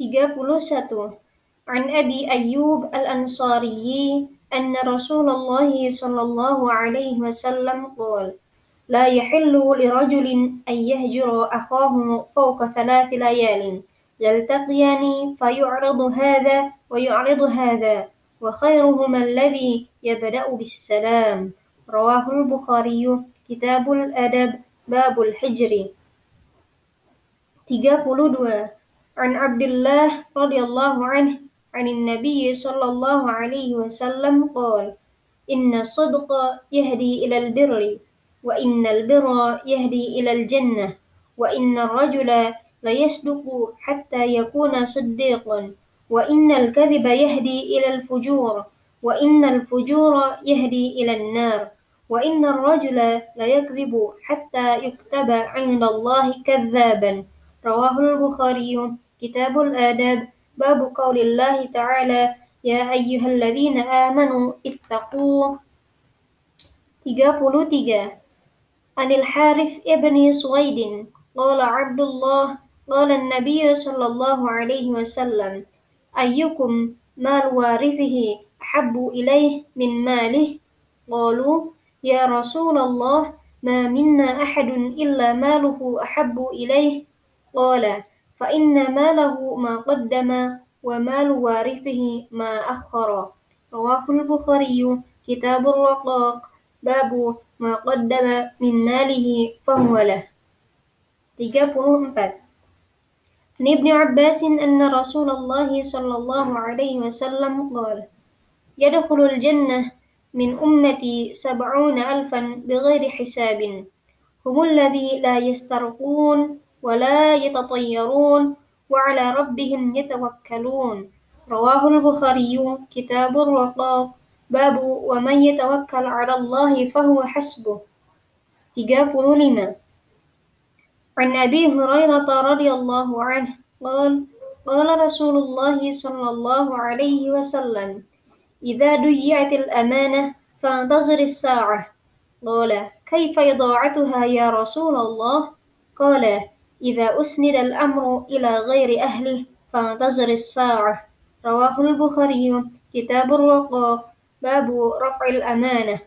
31 عن أبي أيوب الأنصاري أن رسول الله صلى الله عليه وسلم قال لا يحل لرجل أن يهجر أخاه فوق ثلاث ليال يلتقيان فيعرض هذا ويعرض هذا وخيرهما الذي يبدأ بالسلام رواه البخاري كتاب الأدب باب الحجر 32 عن عبد الله رضي الله عنه عن النبي صلى الله عليه وسلم قال إن الصدق يهدي إلى البر وإن البر يهدي إلى الجنة وإن الرجل ليصدق حتى يكون صديقا وإن الكذب يهدي إلى الفجور وإن الفجور يهدي إلى النار وإن الرجل ليكذب حتى يكتب عند الله كذابا رواه البخاري. كتاب الآداب. باب قول الله تعالى يا أيها الذين آمنوا اتقوا. 33 عن الحارث ابن سويد قال عبد الله قال النبي صلى الله عليه وسلم أيكم مال وارثه أحب إليه من ماله؟ قالوا يا رسول الله ما منا أحد إلا ماله أحب إليه. قال فإن ماله ما قدم ومال وارثه ما أخر رواه البخاري كتاب الرقاق باب ما قدم من ماله فهو له 34 عن ابن عباس أن رسول الله صلى الله عليه وسلم قال يدخل الجنة من أمتي سبعون ألفا بغير حساب هم الذي لا يسترقون ولا يتطيرون وعلى ربهم يتوكلون. رواه البخاري كتاب الرقاق باب ومن يتوكل على الله فهو حسبه. 35 عن أبي هريرة رضي الله عنه قال قال رسول الله صلى الله عليه وسلم إذا ضيعت الأمانة فانتظر الساعة. قال كيف إضاعتها يا رسول الله؟ قال إذا أسند الأمر إلى غير أهله فانتظر الساعة. رواه البخاري كتاب الرقاق باب رفع الأمانة.